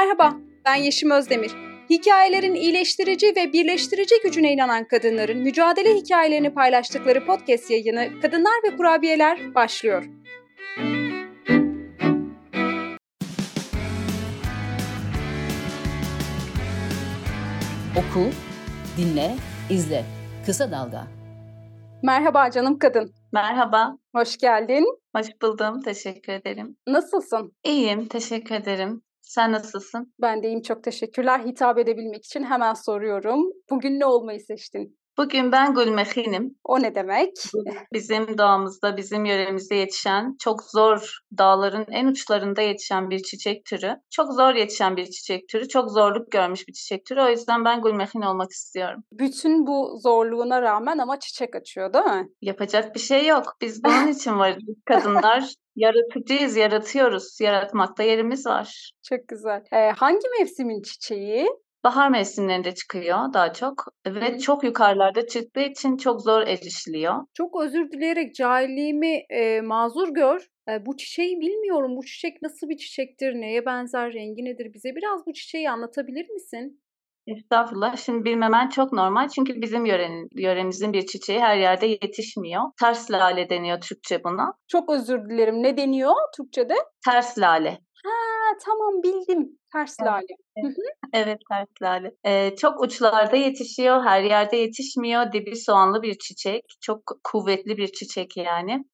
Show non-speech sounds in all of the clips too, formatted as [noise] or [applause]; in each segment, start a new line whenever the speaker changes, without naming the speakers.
Merhaba, ben Yeşim Özdemir. Hikayelerin iyileştirici ve birleştirici gücüne inanan kadınların mücadele hikayelerini paylaştıkları podcast yayını Kadınlar ve Kurabiyeler başlıyor.
Oku, dinle, izle. Kısa Dalga.
Merhaba canım kadın.
Merhaba.
Hoş geldin.
Hoş buldum. Teşekkür ederim.
Nasılsın?
İyiyim. Teşekkür ederim. Sen nasılsın?
Ben de iyiyim. Çok teşekkürler. Hitap edebilmek için hemen soruyorum. Bugün ne olmayı seçtin?
Bugün ben gülmehinim.
O ne demek?
Bizim doğamızda, bizim yöremizde yetişen, çok zor dağların en uçlarında yetişen bir çiçek türü. Çok zor yetişen bir çiçek türü, çok zorluk görmüş bir çiçek türü. O yüzden ben gülmehin olmak istiyorum.
Bütün bu zorluğuna rağmen ama çiçek açıyor değil mi?
Yapacak bir şey yok. Biz bunun için varız. [laughs] Kadınlar yaratıcıyız, yaratıyoruz. Yaratmakta yerimiz var.
Çok güzel. Ee, hangi mevsimin çiçeği?
Bahar mevsimlerinde çıkıyor daha çok ve çok yukarılarda çıktığı için çok zor erişiliyor.
Çok özür dileyerek cahilliğimi e, mazur gör. E, bu çiçeği bilmiyorum. Bu çiçek nasıl bir çiçektir? Neye benzer? Rengi nedir? Bize biraz bu çiçeği anlatabilir misin?
Estağfurullah. Şimdi bilmemen çok normal. Çünkü bizim yörenin, yöremizin bir çiçeği her yerde yetişmiyor. Ters lale deniyor Türkçe buna.
Çok özür dilerim. Ne deniyor Türkçe'de?
Ters lale.
Ha tamam bildim. Ters lale.
Evet. Evet ters lale. Ee, çok uçlarda yetişiyor, her yerde yetişmiyor. Dibi soğanlı bir çiçek. Çok kuvvetli bir çiçek yani.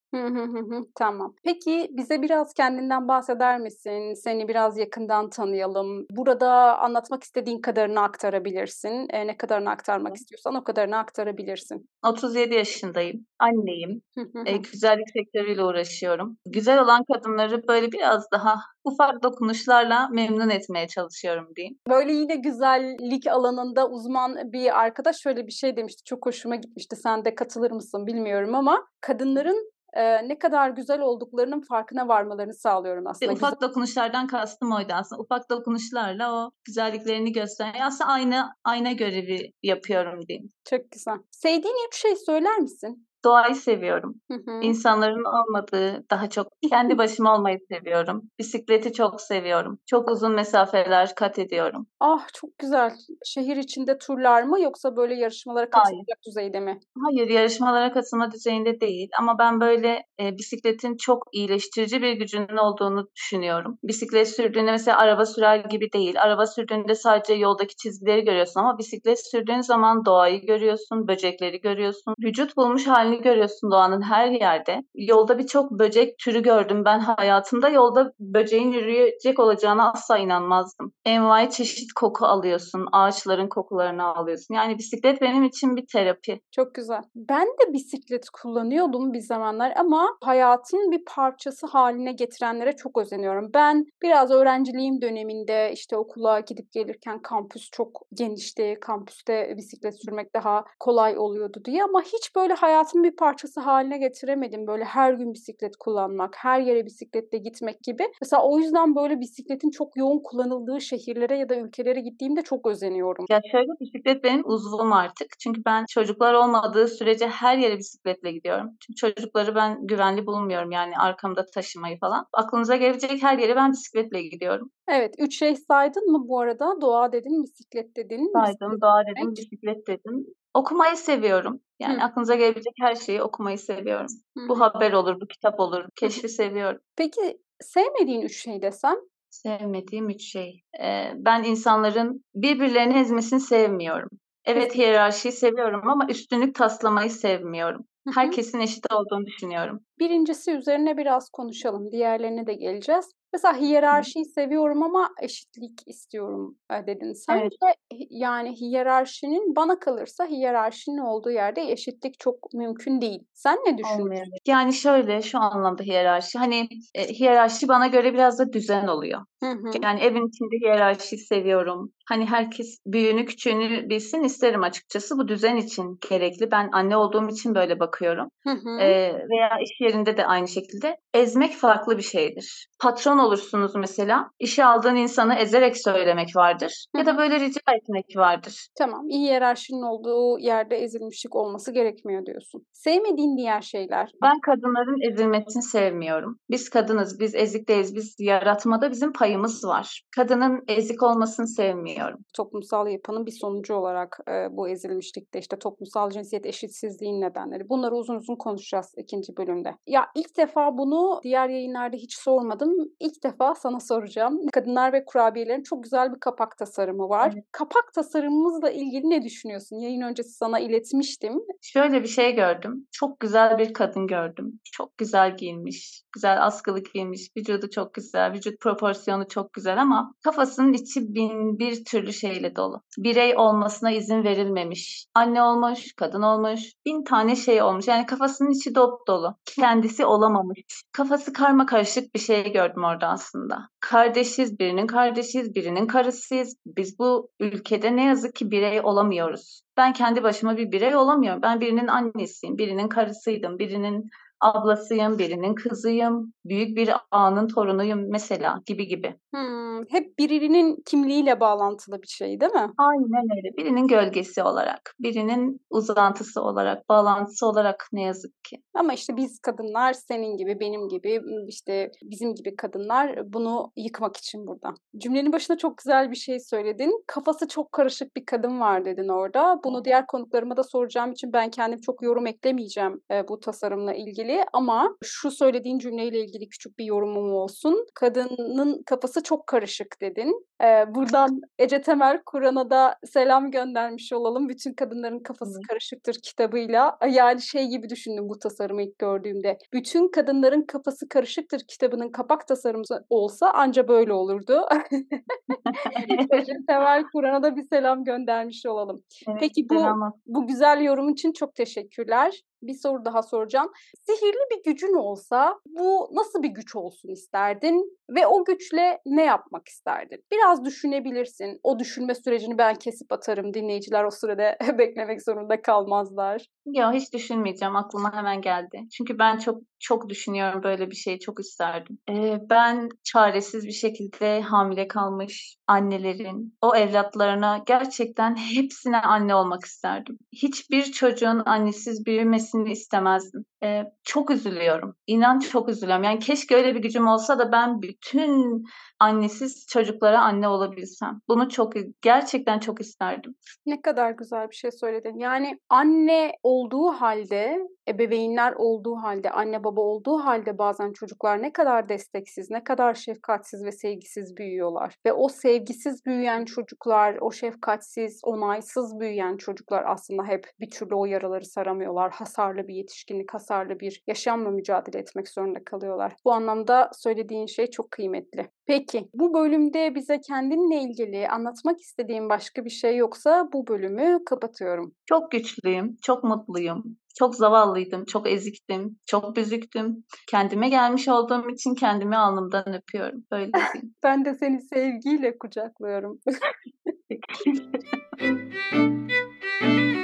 Tamam. Peki bize biraz kendinden bahseder misin? Seni biraz yakından tanıyalım. Burada anlatmak istediğin kadarını aktarabilirsin. E, ne kadarını aktarmak istiyorsan o kadarını aktarabilirsin.
37 yaşındayım. Anneyim. E, güzellik sektörüyle uğraşıyorum. Güzel olan kadınları böyle biraz daha ufak dokunuşlarla memnun etmeye çalışıyorum diyeyim.
Böyle yine güzellik alanında uzman bir arkadaş şöyle bir şey demişti. Çok hoşuma gitmişti. Sen de katılır mısın bilmiyorum ama kadınların e, ne kadar güzel olduklarının farkına varmalarını sağlıyorum aslında.
ufak dokunuşlardan kastım oydu aslında. Ufak dokunuşlarla o güzelliklerini gösteren aslında aynı ayna görevi yapıyorum diyeyim.
Çok güzel. Sevdiğin üç şey söyler misin?
Doğayı seviyorum.
Hı hı.
İnsanların olmadığı daha çok kendi [laughs] başıma olmayı seviyorum. Bisikleti çok seviyorum. Çok uzun mesafeler kat ediyorum.
Ah çok güzel. Şehir içinde turlar mı yoksa böyle yarışmalara
Hayır.
katılacak düzeyde mi?
Hayır, yarışmalara katılma düzeyinde değil ama ben böyle e, bisikletin çok iyileştirici bir gücünün olduğunu düşünüyorum. Bisiklet sürdüğünde mesela araba sürer gibi değil. Araba sürdüğünde sadece yoldaki çizgileri görüyorsun ama bisiklet sürdüğün zaman doğayı görüyorsun, böcekleri görüyorsun. Vücut bulmuş halini görüyorsun doğanın her yerde. Yolda birçok böcek türü gördüm. Ben hayatımda yolda böceğin yürüyecek olacağına asla inanmazdım. Envai çeşit koku alıyorsun, ağaçların kokularını alıyorsun. Yani bisiklet benim için bir terapi.
Çok güzel. Ben de bisiklet kullanıyordum bir zamanlar ama hayatın bir parçası haline getirenlere çok özeniyorum. Ben biraz öğrenciliğim döneminde işte okula gidip gelirken kampüs çok genişti. Kampüste bisiklet sürmek daha kolay oluyordu diye ama hiç böyle hayatın bir parçası haline getiremedim. Böyle her gün bisiklet kullanmak, her yere bisikletle gitmek gibi. Mesela o yüzden böyle bisikletin çok yoğun kullanıldığı şehirlere ya da ülkelere gittiğimde çok özeniyorum.
Ya şöyle bisiklet benim uzvum artık. Çünkü ben çocuklar olmadığı sürece her yere bisikletle gidiyorum. Çünkü çocukları ben güvenli bulmuyorum yani arkamda taşımayı falan. Aklınıza gelebilecek her yere ben bisikletle gidiyorum.
Evet, üç şey saydın mı bu arada? Doğa dedin, bisiklet dedin.
Saydım,
bisiklet
doğa dedim, bisiklet dedim. Okumayı seviyorum. Yani
Hı.
aklınıza gelebilecek her şeyi okumayı seviyorum.
Hı
Bu haber olur, bu kitap olur. Keşfi seviyorum.
Peki sevmediğin üç şey desem?
Sevmediğim üç şey. Ee, ben insanların birbirlerini ezmesini sevmiyorum. Evet hiyerarşiyi seviyorum ama üstünlük taslamayı sevmiyorum. Herkesin eşit olduğunu düşünüyorum.
Birincisi üzerine biraz konuşalım. Diğerlerine de geleceğiz. Mesela hiyerarşiyi seviyorum ama eşitlik istiyorum e, dedin sen.
Evet.
Ve hi- yani hiyerarşinin bana kalırsa hiyerarşinin olduğu yerde eşitlik çok mümkün değil. Sen ne düşünüyorsun?
Yani şöyle şu anlamda hiyerarşi. Hani e, hiyerarşi bana göre biraz da düzen oluyor.
Hı hı.
Yani evin içinde hiyerarşiyi seviyorum. Hani herkes büyüğünü küçüğünü bilsin isterim açıkçası. Bu düzen için gerekli. Ben anne olduğum için böyle bakıyorum.
Hı hı.
Ee, veya iş yerinde de aynı şekilde. Ezmek farklı bir şeydir. Patron olursunuz mesela. İşe aldığın insanı ezerek söylemek vardır.
Hı
Ya da böyle rica etmek vardır.
Tamam. iyi hiyerarşinin olduğu yerde ezilmişlik olması gerekmiyor diyorsun. Sevmediğin diğer şeyler.
Ben kadınların ezilmesini sevmiyorum. Biz kadınız, biz ezik değiliz. Biz yaratmada bizim payımız var. Kadının ezik olmasını sevmiyorum.
toplumsal yapının bir sonucu olarak e, bu ezilmişlikte işte toplumsal cinsiyet eşitsizliğin nedenleri. Bunları uzun uzun konuşacağız ikinci bölümde. Ya ilk defa bunu diğer yayınlarda hiç sormadım. İlk defa sana soracağım. Kadınlar ve kurabiyelerin çok güzel bir kapak tasarımı var.
Evet.
Kapak tasarımımızla ilgili ne düşünüyorsun? Yayın öncesi sana iletmiştim.
Şöyle bir şey gördüm. Çok güzel bir kadın gördüm. Çok güzel giyinmiş. Güzel askılı giyinmiş. Vücudu çok güzel. Vücut proporsiyonu çok güzel ama kafasının içi bin bir türlü şeyle dolu. Birey olmasına izin verilmemiş. Anne olmuş, kadın olmuş. Bin tane şey olmuş. Yani kafasının içi dop dolu. Kendisi olamamış. Kafası karma karışık bir şey gördüm orada aslında. Kardeşiz, birinin kardeşiz, birinin karısıyız. Biz bu ülkede ne yazık ki birey olamıyoruz. Ben kendi başıma bir birey olamıyorum. Ben birinin annesiyim, birinin karısıydım, birinin ablasıyım, birinin kızıyım, büyük bir ağanın torunuyum mesela gibi gibi.
Hmm, hep birinin kimliğiyle bağlantılı bir şey değil mi?
Aynen öyle. Birinin gölgesi olarak, birinin uzantısı olarak, bağlantısı olarak ne yazık ki.
Ama işte biz kadınlar senin gibi, benim gibi, işte bizim gibi kadınlar bunu yıkmak için burada. Cümlenin başında çok güzel bir şey söyledin. Kafası çok karışık bir kadın var dedin orada. Bunu diğer konuklarıma da soracağım için ben kendim çok yorum eklemeyeceğim bu tasarımla ilgili. Ama şu söylediğin cümleyle ilgili küçük bir yorumum olsun. Kadının kafası çok karışık dedin. E, buradan Ece Temel Kur'an'a da selam göndermiş olalım. Bütün kadınların kafası karışıktır kitabıyla. Yani şey gibi düşündüm bu tasarımı ilk gördüğümde. Bütün kadınların kafası karışıktır kitabının kapak tasarımı olsa anca böyle olurdu. [laughs] Ece Temel Kur'an'a da bir selam göndermiş olalım.
Evet,
Peki bu bu güzel yorum için çok teşekkürler. Bir soru daha soracağım. Sihirli bir gücün olsa bu nasıl bir güç olsun isterdin ve o güçle ne yapmak isterdin? Biraz düşünebilirsin. O düşünme sürecini ben kesip atarım. Dinleyiciler o sürede [laughs] beklemek zorunda kalmazlar.
Ya hiç düşünmeyeceğim. Aklıma hemen geldi. Çünkü ben çok çok düşünüyorum böyle bir şeyi. Çok isterdim. Ee, ben çaresiz bir şekilde hamile kalmış annelerin o evlatlarına gerçekten hepsine anne olmak isterdim. Hiçbir çocuğun annesiz büyümesini istemezdim. Ee, çok üzülüyorum. İnan çok üzülüyorum. Yani keşke öyle bir gücüm olsa da ben bütün annesiz çocuklara anne olabilsem. Bunu çok gerçekten çok isterdim.
Ne kadar güzel bir şey söyledin. Yani anne olduğu halde, ebeveynler olduğu halde, anne baba olduğu halde bazen çocuklar ne kadar desteksiz, ne kadar şefkatsiz ve sevgisiz büyüyorlar. Ve o sevgisiz büyüyen çocuklar, o şefkatsiz, onaysız büyüyen çocuklar aslında hep bir türlü o yaraları saramıyorlar. Hasarlı bir yetişkinlik, hasarlı bir yaşamla mücadele etmek zorunda kalıyorlar. Bu anlamda söylediğin şey çok kıymetli. Peki bu bölümde bize kendinle ilgili anlatmak istediğin başka bir şey yoksa bu bölümü kapatıyorum.
Çok güçlüyüm, çok mutluyum. Çok zavallıydım, çok eziktim, çok büzüktüm. Kendime gelmiş olduğum için kendimi alnımdan öpüyorum. Böyle. [laughs]
Ben de seni sevgiyle kucaklıyorum. [laughs] [laughs]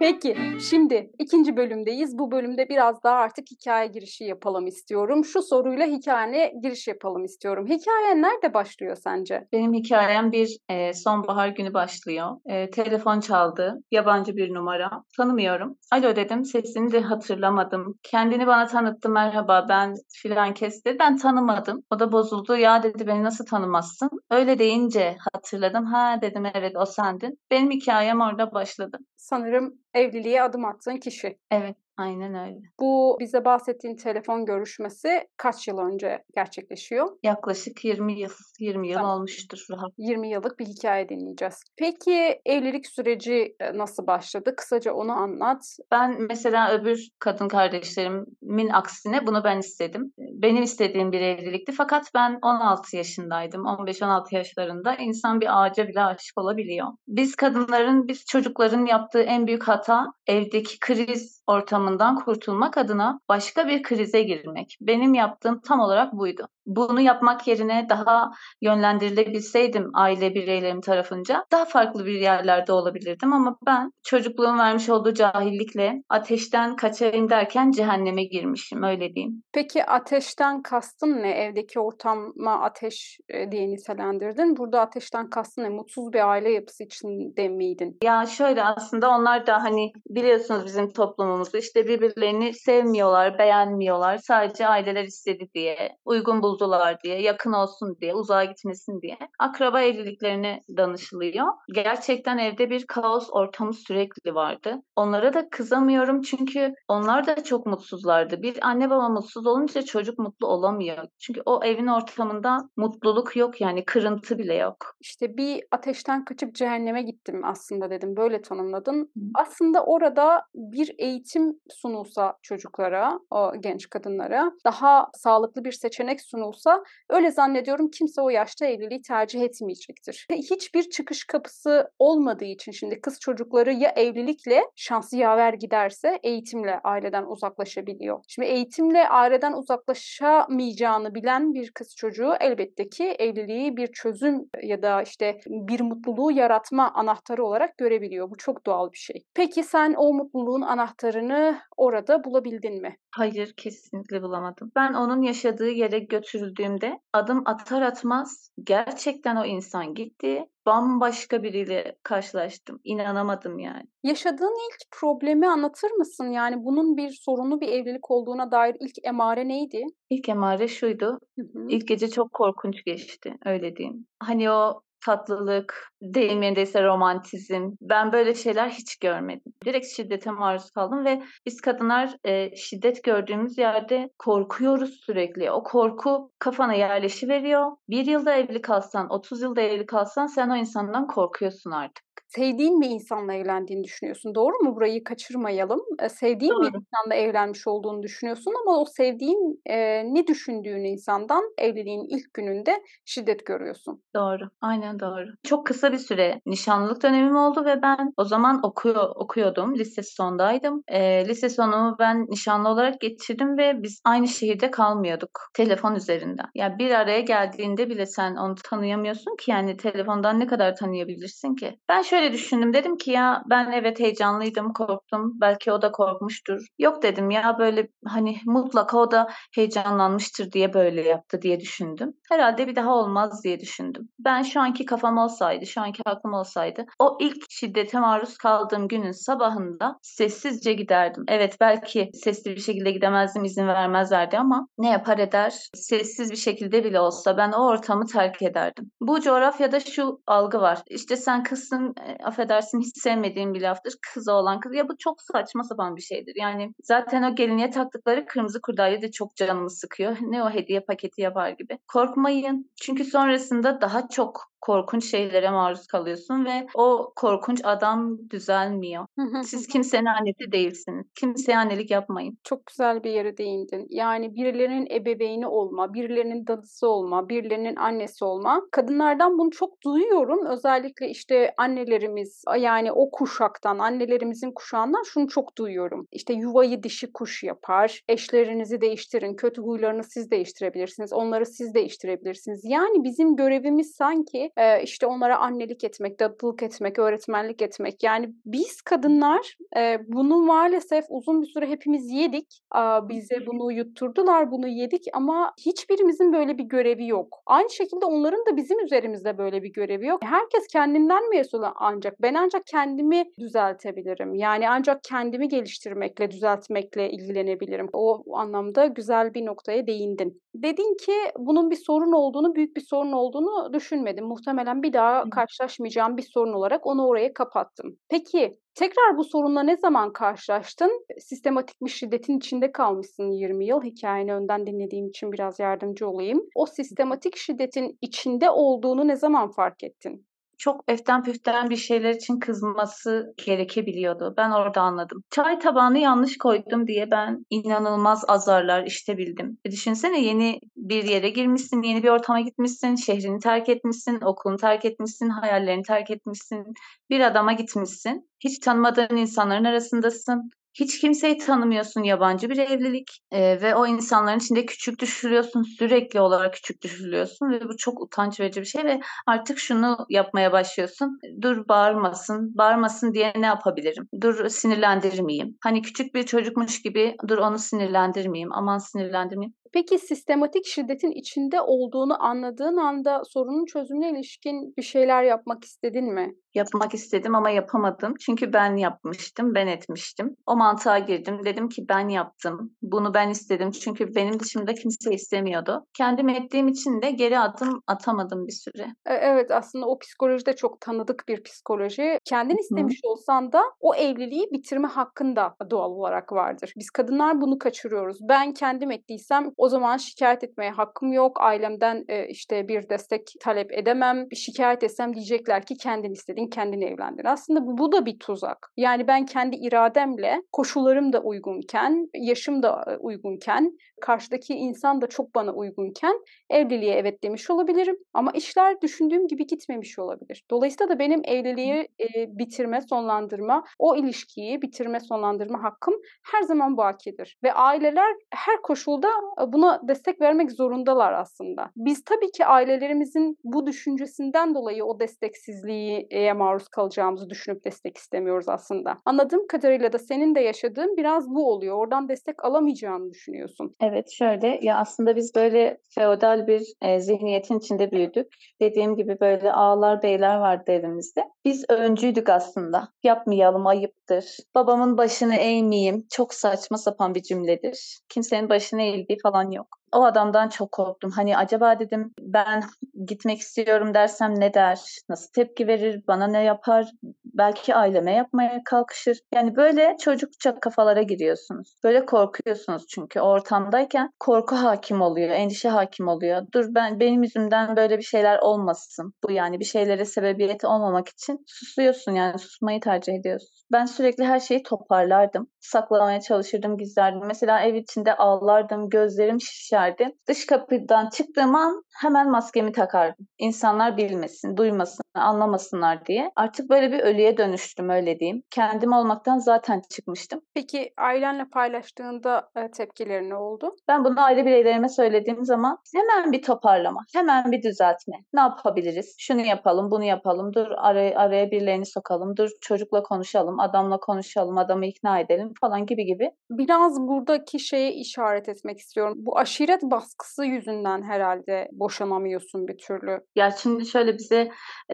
Peki, şimdi ikinci bölümdeyiz. Bu bölümde biraz daha artık hikaye girişi yapalım istiyorum. Şu soruyla hikayene giriş yapalım istiyorum. Hikayen nerede başlıyor sence?
Benim hikayem bir e, sonbahar günü başlıyor. E, telefon çaldı. Yabancı bir numara. Tanımıyorum. Alo dedim. Sesini de hatırlamadım. Kendini bana tanıttı. Merhaba ben filan kes dedi. Ben tanımadım. O da bozuldu. Ya dedi beni nasıl tanımazsın? Öyle deyince hatırladım. Ha dedim evet o sendin. Benim hikayem orada başladı.
Sanırım evliliğe adım attığın kişi.
Evet. Aynen öyle.
Bu bize bahsettiğin telefon görüşmesi kaç yıl önce gerçekleşiyor?
Yaklaşık 20 yıl, 20 yıl
Tamam.
olmuştur rahat.
20 yıllık bir hikaye dinleyeceğiz. Peki evlilik süreci e, nasıl başladı? Kısaca onu anlat.
Ben mesela öbür kadın kardeşlerimin aksine bunu ben istedim. Benim istediğim bir evlilikti fakat ben 16 yaşındaydım. 15-16 yaşlarında insan bir ağaca bile aşık olabiliyor. Biz kadınların, biz çocukların yaptığı en büyük hata evdeki kriz ortamından kurtulmak adına başka bir krize girmek. Benim yaptığım tam olarak buydu. bunu yapmak yerine daha yönlendirilebilseydim aile bireylerim tarafınca daha farklı bir yerlerde olabilirdim ama ben çocukluğun vermiş olduğu cahillikle ateşten kaçayım derken cehenneme girmişim öyle diyeyim.
Peki ateşten kastın ne? Evdeki ortama ateş e, diye nitelendirdin. Burada ateşten kastın ne? Mutsuz bir aile yapısı içinde miydin?
Ya şöyle aslında onlar da hani biliyorsunuz bizim toplumumuzu işte birbirlerini sevmiyorlar, beğenmiyorlar. Sadece aileler istedi diye, uygun buldular diye, yakın olsun diye, uzağa gitmesin diye akraba evliliklerine danışılıyor. Gerçekten evde bir kaos ortamı sürekli vardı. Onlara da kızamıyorum çünkü onlar da çok mutsuzlardı. Bir anne baba mutsuz olunca çocuk mutlu olamıyor. Çünkü o evin ortamında mutluluk yok yani kırıntı bile yok.
İşte bir ateşten kaçıp cehenneme gittim aslında dedim. Böyle tanımladın. Aslında orada bir eğitim sunulsa çocuklara, o genç kadınlara, daha sağlıklı bir seçenek sunulsa öyle zannediyorum kimse o yaşta evliliği tercih etmeyecektir. Hiçbir çıkış kapısı olmadığı için şimdi kız çocukları ya evlilikle şansı yaver giderse eğitimle aileden uzaklaşabiliyor. Şimdi eğitimle aileden uzaklaşamayacağını bilen bir kız çocuğu elbette ki evliliği bir çözüm ya da işte bir mutluluğu yaratma anahtarı olarak görebiliyor. Bu çok doğal bir şey. Peki sen o mutluluğun anahtarını orada bulabildin mi?
Hayır, kesinlikle bulamadım. Ben onun yaşadığı yere götürüldüğümde adım atar atmaz gerçekten o insan gitti. Bambaşka biriyle karşılaştım. İnanamadım yani.
Yaşadığın ilk problemi anlatır mısın? Yani bunun bir sorunlu bir evlilik olduğuna dair ilk emare neydi?
İlk emare şuydu.
Hı hı.
İlk gece çok korkunç geçti, öyle diyeyim. Hani o tatlılık, deyim yerindeyse romantizm. Ben böyle şeyler hiç görmedim. Direkt şiddete maruz kaldım ve biz kadınlar e, şiddet gördüğümüz yerde korkuyoruz sürekli. O korku kafana yerleşiveriyor. Bir yılda evli kalsan, 30 yılda evli kalsan sen o insandan korkuyorsun artık
sevdiğin bir insanla evlendiğini düşünüyorsun. Doğru mu? Burayı kaçırmayalım. E, sevdiğin Doğru. bir insanla evlenmiş olduğunu düşünüyorsun ama o sevdiğin e, ne düşündüğün insandan evliliğin ilk gününde şiddet görüyorsun.
Doğru. Aynen doğru. Çok kısa bir süre nişanlılık dönemim oldu ve ben o zaman okuyor okuyordum. Lise sondaydım. E, lise sonumu ben nişanlı olarak geçirdim ve biz aynı şehirde kalmıyorduk. Telefon üzerinden. Yani bir araya geldiğinde bile sen onu tanıyamıyorsun ki yani telefondan ne kadar tanıyabilirsin ki? Ben şöyle şöyle düşündüm. Dedim ki ya ben evet heyecanlıydım, korktum. Belki o da korkmuştur. Yok dedim ya böyle hani mutlaka o da heyecanlanmıştır diye böyle yaptı diye düşündüm. Herhalde bir daha olmaz diye düşündüm. Ben şu anki kafam olsaydı, şu anki aklım olsaydı o ilk şiddete maruz kaldığım günün sabahında sessizce giderdim. Evet belki sesli bir şekilde gidemezdim, izin vermezlerdi ama ne yapar eder sessiz bir şekilde bile olsa ben o ortamı terk ederdim. Bu coğrafyada şu algı var. İşte sen kızsın, affedersin hiç sevmediğim bir laftır. Kıza olan kız. Ya bu çok saçma sapan bir şeydir. Yani zaten o gelinliğe taktıkları kırmızı kurdale de çok canımı sıkıyor. Ne o hediye paketi yapar gibi. Korkmayın. Çünkü sonrasında daha çok korkunç şeylere maruz kalıyorsun ve o korkunç adam düzelmiyor. Siz kimsenin annesi değilsiniz. Kimseye annelik yapmayın.
Çok güzel bir yere değindin. Yani birilerinin ebeveyni olma, birilerinin dadısı olma, birilerinin annesi olma. Kadınlardan bunu çok duyuyorum. Özellikle işte annelerimiz yani o kuşaktan, annelerimizin kuşağından şunu çok duyuyorum. İşte yuvayı dişi kuş yapar. Eşlerinizi değiştirin. Kötü huylarını siz değiştirebilirsiniz. Onları siz değiştirebilirsiniz. Yani bizim görevimiz sanki e, işte onlara annelik etmek, dadılık etmek, öğretmenlik etmek. Yani biz kadınlar e, bunu maalesef uzun bir süre hepimiz yedik. E, bize bunu yutturdular, bunu yedik ama hiçbirimizin böyle bir görevi yok. Aynı şekilde onların da bizim üzerimizde böyle bir görevi yok. Herkes kendinden mesul ancak. Ben ancak kendimi düzeltebilirim. Yani ancak kendimi geliştirmekle, düzeltmekle ilgilenebilirim. O anlamda güzel bir noktaya değindin. Dedin ki bunun bir sorun olduğunu, büyük bir sorun olduğunu düşünmedim. Muhtemelen bir daha karşılaşmayacağım bir sorun olarak onu oraya kapattım. Peki tekrar bu sorunla ne zaman karşılaştın? Sistematik bir şiddetin içinde kalmışsın 20 yıl. Hikayeni önden dinlediğim için biraz yardımcı olayım. O sistematik şiddetin içinde olduğunu ne zaman fark ettin?
Çok eften püften bir şeyler için kızması gerekebiliyordu. Ben orada anladım. Çay tabağını yanlış koydum diye ben inanılmaz azarlar işte bildim. E düşünsene yeni bir yere girmişsin, yeni bir ortama gitmişsin, şehrini terk etmişsin, okulunu terk etmişsin, hayallerini terk etmişsin, bir adama gitmişsin. Hiç tanımadığın insanların arasındasın Hiç kimseyi tanımıyorsun, yabancı bir evlilik e, ve o insanların içinde küçük düşürüyorsun, sürekli olarak küçük düşürülüyorsun ve bu çok utanç verici bir şey ve artık şunu yapmaya başlıyorsun. Dur bağırmasın, bağırmasın diye ne yapabilirim? Dur sinirlendirmeyeyim. Hani küçük bir çocukmuş gibi dur onu sinirlendirmeyeyim, aman sinirlendirmeyeyim.
Peki sistematik şiddetin içinde olduğunu anladığın anda sorunun çözümüne ilişkin bir şeyler yapmak istedin mi?
Yapmak istedim ama yapamadım. Çünkü ben yapmıştım, ben etmiştim. O mantığa girdim. Dedim ki ben yaptım. Bunu ben istedim. Çünkü benim dışımda kimse istemiyordu. Kendim ettiğim için de geri adım atamadım bir süre.
E, Evet aslında o psikolojide çok tanıdık bir psikoloji. Kendin
Hı hı.
istemiş olsan da o evliliği bitirme hakkın da doğal olarak vardır. Biz kadınlar bunu kaçırıyoruz. Ben kendim ettiysem o zaman şikayet etmeye hakkım yok. Ailemden e, işte bir destek talep edemem. Şikayet etsem diyecekler ki kendin istedin, kendin evlendin. Aslında bu, bu da bir tuzak. Yani ben kendi irademle koşullarım da uygunken, yaşım da e, uygunken, karşıdaki insan da çok bana uygunken evliliğe evet demiş olabilirim. Ama işler düşündüğüm gibi gitmemiş olabilir. Dolayısıyla da benim evliliği e, bitirme, sonlandırma, o ilişkiyi bitirme, sonlandırma hakkım her zaman bakidir. Ve aileler her koşulda e, buna destek vermek zorundalar aslında. Biz tabii ki ailelerimizin bu düşüncesinden dolayı o desteksizliğe maruz kalacağımızı düşünüp destek istemiyoruz aslında. Anladığım kadarıyla da senin de yaşadığın biraz bu oluyor. Oradan destek alamayacağını düşünüyorsun.
Evet şöyle ya aslında biz böyle feodal bir e, zihniyetin içinde büyüdük. Dediğim gibi böyle ağalar beyler vardı evimizde. Biz öncüydük aslında. Yapmayalım ayıptır. Babamın başını eğmeyeyim. Çok saçma sapan bir cümledir. Kimsenin başını eğildiği falan yok. O adamdan çok korktum. Hani acaba dedim ben gitmek istiyorum dersem ne der? Nasıl tepki verir? Bana ne yapar? Belki aileme yapmaya kalkışır. Yani böyle çocukça kafalara giriyorsunuz. Böyle korkuyorsunuz çünkü ortamdayken korku hakim oluyor, endişe hakim oluyor. Dur ben benim yüzümden böyle bir şeyler olmasın. Bu yani bir şeylere sebebiyeti olmamak için susuyorsun yani susmayı tercih ediyorsun. Ben sürekli her şeyi toparlardım. Saklamaya çalışırdım, gizlerdim. Mesela ev içinde ağlardım, gözlerim şişerdi. Dış kapıdan çıktığım an hemen maskemi takardım. İnsanlar bilmesin, duymasın, anlamasınlar diye. Artık böyle bir ölüye dönüştüm öyle diyeyim. Kendim olmaktan zaten çıkmıştım.
Peki ailenle paylaştığında e, tepkileri ne oldu?
Ben bunu aile bireylerime söylediğim zaman hemen bir toparlama, hemen bir düzeltme. Ne yapabiliriz? Şunu yapalım, bunu yapalım. Dur araya, araya birilerini sokalım. Dur çocukla konuşalım, adamla konuşalım, adamı ikna edelim falan gibi gibi.
Biraz buradaki şeye işaret etmek istiyorum. Bu aşiret baskısı yüzünden herhalde boşanamıyorsun bir türlü.
Ya şimdi şöyle bize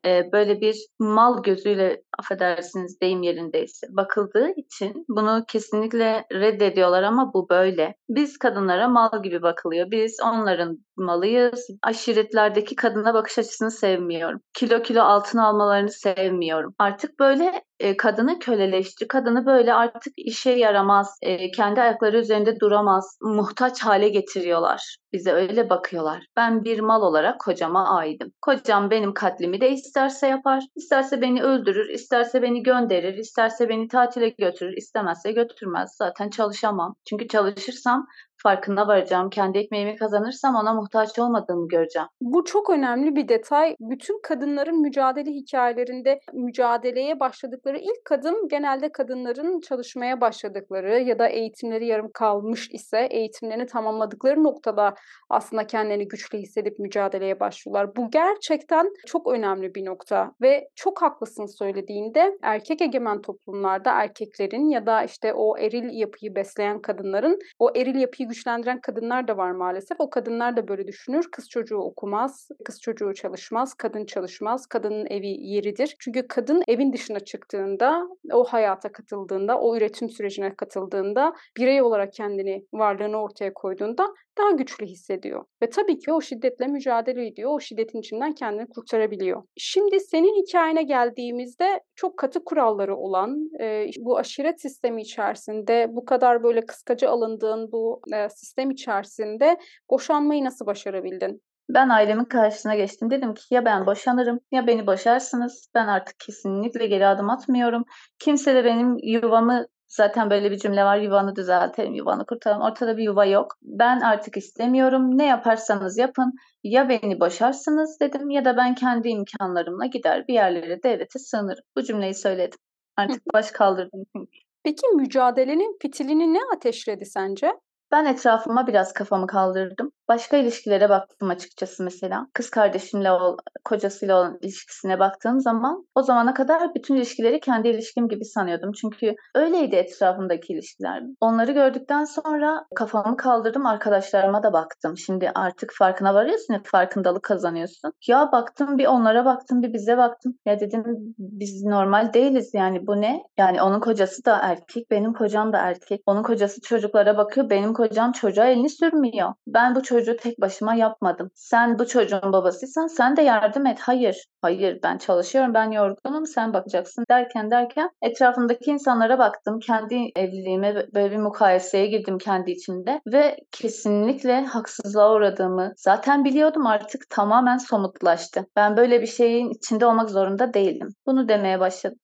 e, böyle bir mal gözüyle affedersiniz deyim yerindeyse bakıldığı için bunu kesinlikle reddediyorlar ama bu böyle. Biz kadınlara mal gibi bakılıyor. Biz onların malıyız. Aşiretlerdeki kadına bakış açısını sevmiyorum. Kilo kilo altın almalarını sevmiyorum. Artık böyle e, kadını köleleştir. Kadını böyle artık işe yaramaz, e, kendi ayakları üzerinde duramaz, muhtaç hale getiriyorlar. Bize öyle bakıyorlar. Ben bir mal olarak kocama aidim. Kocam benim katlimi de isterse yapar, isterse beni öldürür, isterse beni gönderir, isterse beni tatile götürür, istemezse götürmez. Zaten çalışamam. Çünkü çalışırsam farkına varacağım. Kendi ekmeğimi kazanırsam ona muhtaç olmadığımı göreceğim.
Bu çok önemli bir detay. Bütün kadınların mücadele hikayelerinde mücadeleye başladıkları ilk adım genelde kadınların çalışmaya başladıkları ya da eğitimleri yarım kalmış ise eğitimlerini tamamladıkları noktada aslında kendilerini güçlü hissedip mücadeleye başlıyorlar. Bu gerçekten çok önemli bir nokta ve çok haklısın söylediğinde erkek egemen toplumlarda erkeklerin ya da işte o eril yapıyı besleyen kadınların o eril yapıyı güçlendiren kadınlar da var maalesef. O kadınlar da böyle düşünür. Kız çocuğu okumaz, kız çocuğu çalışmaz, kadın çalışmaz. Kadının evi yeridir. Çünkü kadın evin dışına çıktığında, o hayata katıldığında, o üretim sürecine katıldığında, birey olarak kendini, varlığını ortaya koyduğunda daha güçlü hissediyor. Ve tabii ki o şiddetle mücadele ediyor. O şiddetin içinden kendini kurtarabiliyor. Şimdi senin hikayene geldiğimizde çok katı kuralları olan e, bu aşiret sistemi içerisinde bu kadar böyle kıskaca alındığın bu e, sistem içerisinde boşanmayı nasıl başarabildin?
Ben ailemin karşısına geçtim. Dedim ki ya ben boşanırım ya beni boşarsınız. Ben artık kesinlikle geri adım atmıyorum. Kimse de benim yuvamı Zaten böyle bir cümle var. Yuvanı düzeltelim, yuvanı kurtaralım. Ortada bir yuva yok. Ben artık istemiyorum. Ne yaparsanız yapın. Ya beni boşarsınız dedim ya da ben kendi imkanlarımla gider bir yerlere devlete sığınırım. Bu cümleyi söyledim. Artık baş kaldırdım çünkü.
Peki mücadelenin fitilini ne ateşledi sence?
Ben etrafıma biraz kafamı kaldırdım. Başka ilişkilere baktım açıkçası mesela. Kız kardeşimle, kocasıyla olan ilişkisine baktığım zaman o zamana kadar bütün ilişkileri kendi ilişkim gibi sanıyordum. Çünkü öyleydi etrafımdaki ilişkiler. Onları gördükten sonra kafamı kaldırdım, arkadaşlarıma da baktım. Şimdi artık farkına varıyorsun farkındalık kazanıyorsun. Ya baktım bir onlara baktım, bir bize baktım. Ya dedim biz normal değiliz yani bu ne? Yani onun kocası da erkek, benim kocam da erkek. Onun kocası çocuklara bakıyor, benim kocam çocuğa elini sürmüyor. Ben bu çocuğu tek başıma yapmadım. Sen bu çocuğun babasıysan sen de yardım et. Hayır, hayır ben çalışıyorum, ben yorgunum, sen bakacaksın derken derken etrafımdaki insanlara baktım. Kendi evliliğime böyle bir mukayeseye girdim kendi içimde ve kesinlikle haksızlığa uğradığımı zaten biliyordum artık tamamen somutlaştı. Ben böyle bir şeyin içinde olmak zorunda değilim. Bunu demeye başladım.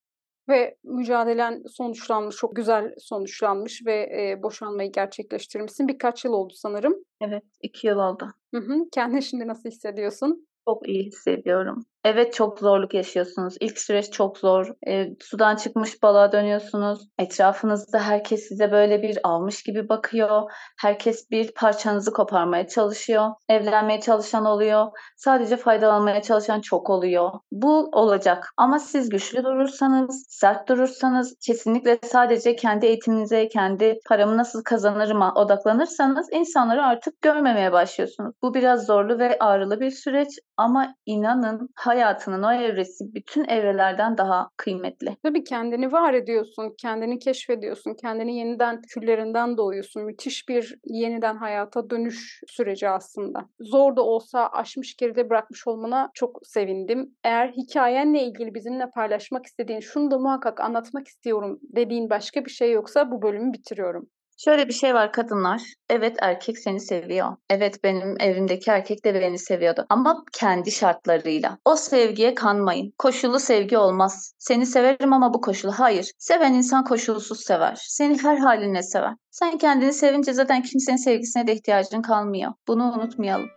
Ve mücadelen sonuçlanmış, çok güzel sonuçlanmış ve e, boşanmayı gerçekleştirmişsin. Birkaç yıl oldu sanırım.
Evet, iki yıl oldu.
Hı hı. Kendini şimdi nasıl hissediyorsun?
Çok iyi hissediyorum. Evet çok zorluk yaşıyorsunuz. İlk süreç çok zor. E, sudan çıkmış balığa dönüyorsunuz. Etrafınızda herkes size böyle bir almış gibi bakıyor. Herkes bir parçanızı koparmaya çalışıyor. Evlenmeye çalışan oluyor. Sadece faydalanmaya çalışan çok oluyor. Bu olacak. Ama siz güçlü durursanız, sert durursanız, kesinlikle sadece kendi eğitiminize, kendi paramı nasıl kazanırıma odaklanırsanız insanları artık görmemeye başlıyorsunuz. Bu biraz zorlu ve ağrılı bir süreç ama inanın hayatının o evresi bütün evrelerden daha kıymetli.
Tabii kendini var ediyorsun, kendini keşfediyorsun, kendini yeniden küllerinden doğuyorsun. Müthiş bir yeniden hayata dönüş süreci aslında. Zor da olsa aşmış geride bırakmış olmana çok sevindim. Eğer hikayenle ilgili bizimle paylaşmak istediğin, şunu da muhakkak anlatmak istiyorum dediğin başka bir şey yoksa bu bölümü bitiriyorum.
Şöyle bir şey var kadınlar. Evet erkek seni seviyor. Evet benim evimdeki erkek de beni seviyordu. Ama kendi şartlarıyla. O sevgiye kanmayın. Koşulu sevgi olmaz. Seni severim ama bu koşulu. Hayır. Seven insan koşulsuz sever. Seni her haline sever. Sen kendini sevince zaten kimsenin sevgisine de ihtiyacın kalmıyor. Bunu unutmayalım.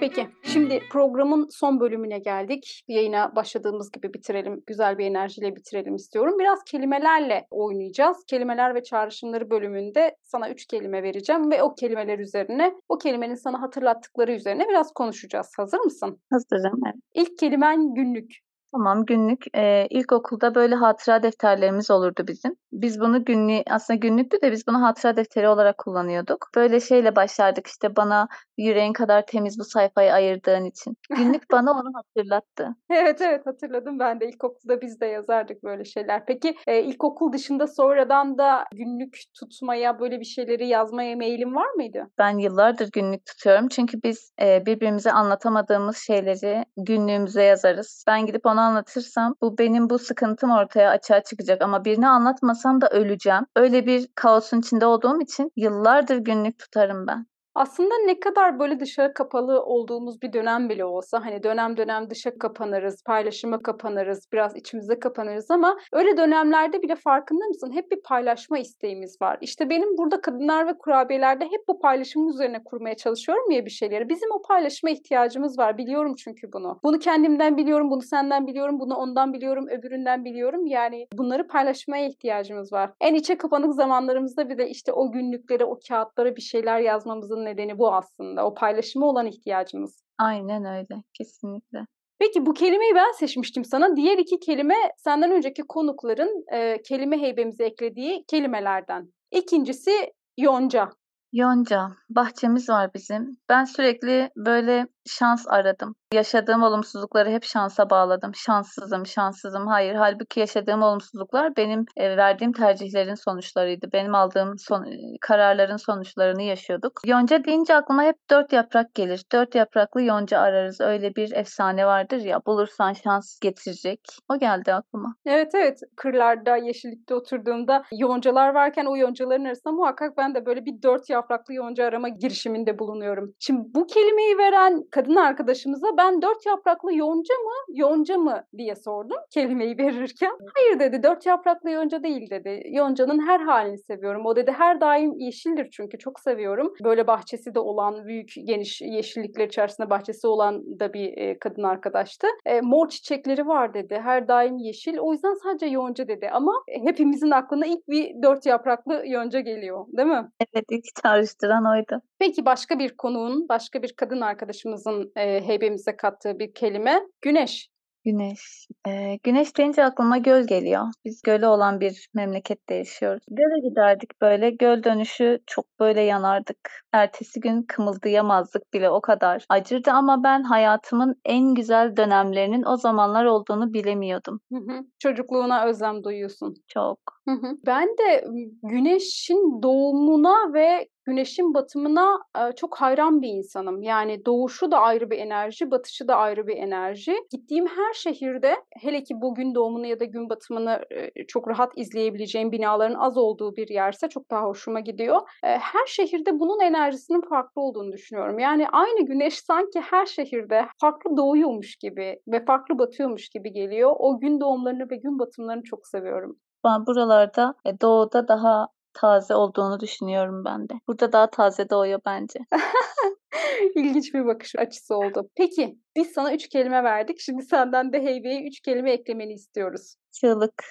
Peki, şimdi programın son bölümüne geldik. Yayına başladığımız gibi bitirelim, güzel bir enerjiyle bitirelim istiyorum. Biraz kelimelerle oynayacağız. Kelimeler ve çağrışımları bölümünde sana üç kelime vereceğim ve o kelimeler üzerine, o kelimenin sana hatırlattıkları üzerine biraz konuşacağız. Hazır mısın?
Hazırım. Evet.
İlk kelimen günlük.
Tamam günlük. Ee, ilkokulda böyle hatıra defterlerimiz olurdu bizim. Biz bunu günlük aslında günlüktü de biz bunu hatıra defteri olarak kullanıyorduk. Böyle şeyle başlardık işte bana yüreğin kadar temiz bu sayfayı ayırdığın için. Günlük [laughs] bana onu hatırlattı.
Evet evet hatırladım ben de ilkokulda biz de yazardık böyle şeyler. Peki e, ilkokul dışında sonradan da günlük tutmaya böyle bir şeyleri yazmaya meyilin var mıydı?
Ben yıllardır günlük tutuyorum çünkü biz e, birbirimize anlatamadığımız şeyleri günlüğümüze yazarız. Ben gidip ona anlatırsam bu benim bu sıkıntım ortaya açığa çıkacak ama birine anlatmasam da öleceğim. Öyle bir kaosun içinde olduğum için yıllardır günlük tutarım ben.
Aslında ne kadar böyle dışarı kapalı olduğumuz bir dönem bile olsa hani dönem dönem dışa kapanırız, paylaşıma kapanırız, biraz içimize kapanırız ama öyle dönemlerde bile farkında mısın? Hep bir paylaşma isteğimiz var. İşte benim burada kadınlar ve kurabiyelerde hep bu paylaşım üzerine kurmaya çalışıyorum ya bir şeyleri. Bizim o paylaşma ihtiyacımız var. Biliyorum çünkü bunu. Bunu kendimden biliyorum, bunu senden biliyorum, bunu ondan biliyorum, öbüründen biliyorum. Yani bunları paylaşmaya ihtiyacımız var. En içe kapanık zamanlarımızda bir de işte o günlüklere, o kağıtlara bir şeyler yazmamızın nedeni bu aslında. O paylaşıma olan ihtiyacımız.
Aynen öyle. Kesinlikle.
Peki bu kelimeyi ben seçmiştim sana. Diğer iki kelime senden önceki konukların e, kelime heybemize eklediği kelimelerden. İkincisi yonca.
Yonca, bahçemiz var bizim. Ben sürekli böyle şans aradım. Yaşadığım olumsuzlukları hep şansa bağladım. Şanssızım, şanssızım. Hayır, halbuki yaşadığım olumsuzluklar benim e, verdiğim tercihlerin sonuçlarıydı. Benim aldığım son, e, kararların sonuçlarını yaşıyorduk. Yonca deyince aklıma hep dört yaprak gelir. Dört yapraklı yonca ararız. Öyle bir efsane vardır ya. Bulursan şans getirecek. O geldi aklıma.
Evet evet. Kırlarda, yeşillikte oturduğumda yoncalar varken o yoncaların arasında muhakkak ben de böyle bir dört yaprak yapraklı yonca arama girişiminde bulunuyorum. Şimdi bu kelimeyi veren kadın arkadaşımıza ben dört yapraklı yonca mı, yonca mı diye sordum kelimeyi verirken. Hayır dedi, dört yapraklı yonca değil dedi. Yoncanın her halini seviyorum. O dedi her daim yeşildir çünkü çok seviyorum. Böyle bahçesi de olan, büyük geniş yeşillikler içerisinde bahçesi olan da bir e, kadın arkadaştı. E, mor çiçekleri var dedi. Her daim yeşil. O yüzden sadece yonca dedi. Ama hepimizin aklına ilk bir dört yapraklı yonca geliyor değil mi?
Evet ilk çağrıştıran oydu.
Peki başka bir konuğun, başka bir kadın arkadaşımızın e, heybemize kattığı bir kelime güneş.
Güneş. Ee, güneş deyince aklıma göl geliyor. Biz gölü olan bir memlekette yaşıyoruz. Göle giderdik böyle. Göl dönüşü çok böyle yanardık. Ertesi gün kımıldayamazdık bile o kadar. Acırdı ama ben hayatımın en güzel dönemlerinin o zamanlar olduğunu bilemiyordum.
Hı hı. Çocukluğuna özlem duyuyorsun.
Çok.
Hı hı. Ben de güneşin doğumuna ve güneşin batımına çok hayran bir insanım. Yani doğuşu da ayrı bir enerji, batışı da ayrı bir enerji. Gittiğim her şehirde hele ki bu gün doğumunu ya da gün batımını çok rahat izleyebileceğim binaların az olduğu bir yerse çok daha hoşuma gidiyor. Her şehirde bunun enerjisinin farklı olduğunu düşünüyorum. Yani aynı güneş sanki her şehirde farklı doğuyormuş gibi ve farklı batıyormuş gibi geliyor. O gün doğumlarını ve gün batımlarını çok seviyorum.
Ben buralarda e, doğuda daha taze olduğunu düşünüyorum ben de. Burada daha taze doğuyor bence. [laughs]
İlginç bir bakış açısı oldu. Peki biz sana üç kelime verdik. Şimdi senden de heybeye üç kelime eklemeni istiyoruz.
Çığlık,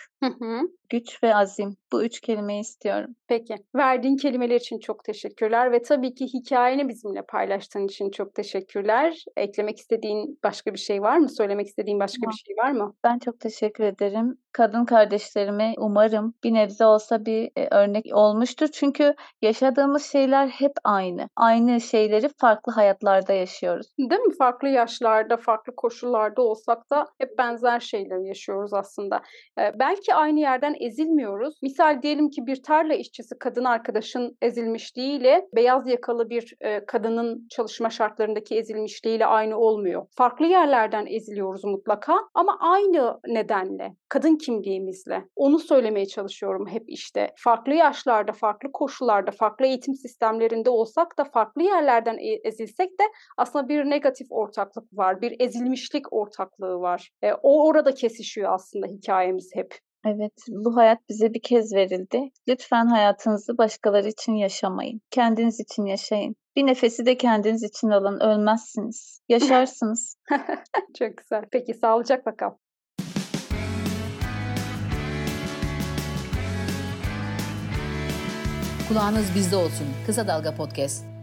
güç ve azim. Bu üç kelimeyi istiyorum.
Peki. Verdiğin kelimeler için çok teşekkürler ve tabii ki hikayeni bizimle paylaştığın için çok teşekkürler. Eklemek istediğin başka bir şey var mı? Söylemek istediğin başka bir şey var mı?
Ben çok teşekkür ederim. Kadın kardeşlerime umarım bir nebze olsa bir e, örnek olmuştur. Çünkü yaşadığımız şeyler hep aynı. Aynı şeyleri farklı hayatlarda yaşıyoruz.
Değil mi? Farklı yaşlarda, farklı koşullarda olsak da hep benzer şeyleri yaşıyoruz aslında. Belki aynı yerden ezilmiyoruz. Misal diyelim ki bir tarla işçisi kadın arkadaşın ezilmişliğiyle beyaz yakalı bir kadının çalışma şartlarındaki ezilmişliğiyle aynı olmuyor. Farklı yerlerden eziliyoruz mutlaka ama aynı nedenle, kadın kimliğimizle. Onu söylemeye çalışıyorum hep işte. Farklı yaşlarda, farklı koşullarda, farklı eğitim sistemlerinde olsak da farklı yerlerden e, ezilsek de aslında bir negatif ortaklık var, bir ezilmişlik ortaklığı var. E, o orada kesişiyor aslında hikayemiz hep.
Evet, bu hayat bize bir kez verildi. Lütfen hayatınızı başkaları için yaşamayın. Kendiniz için yaşayın. Bir nefesi de kendiniz için alın. Ölmezsiniz. Yaşarsınız. [laughs]
Çok güzel. Peki sağlıcakla kal.
Kulağınız bizde olsun. Kısa Dalga Podcast.